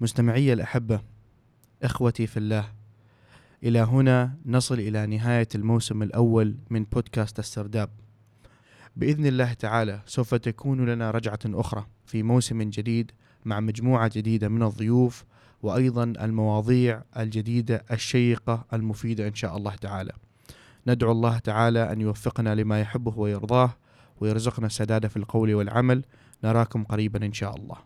مستمعي الأحبة إخوتي في الله إلى هنا نصل إلى نهاية الموسم الأول من بودكاست السرداب. بإذن الله تعالى سوف تكون لنا رجعة أخرى في موسم جديد مع مجموعة جديدة من الضيوف وأيضا المواضيع الجديدة الشيقة المفيدة إن شاء الله تعالى. ندعو الله تعالى أن يوفقنا لما يحبه ويرضاه ويرزقنا السداد في القول والعمل. نراكم قريبا إن شاء الله.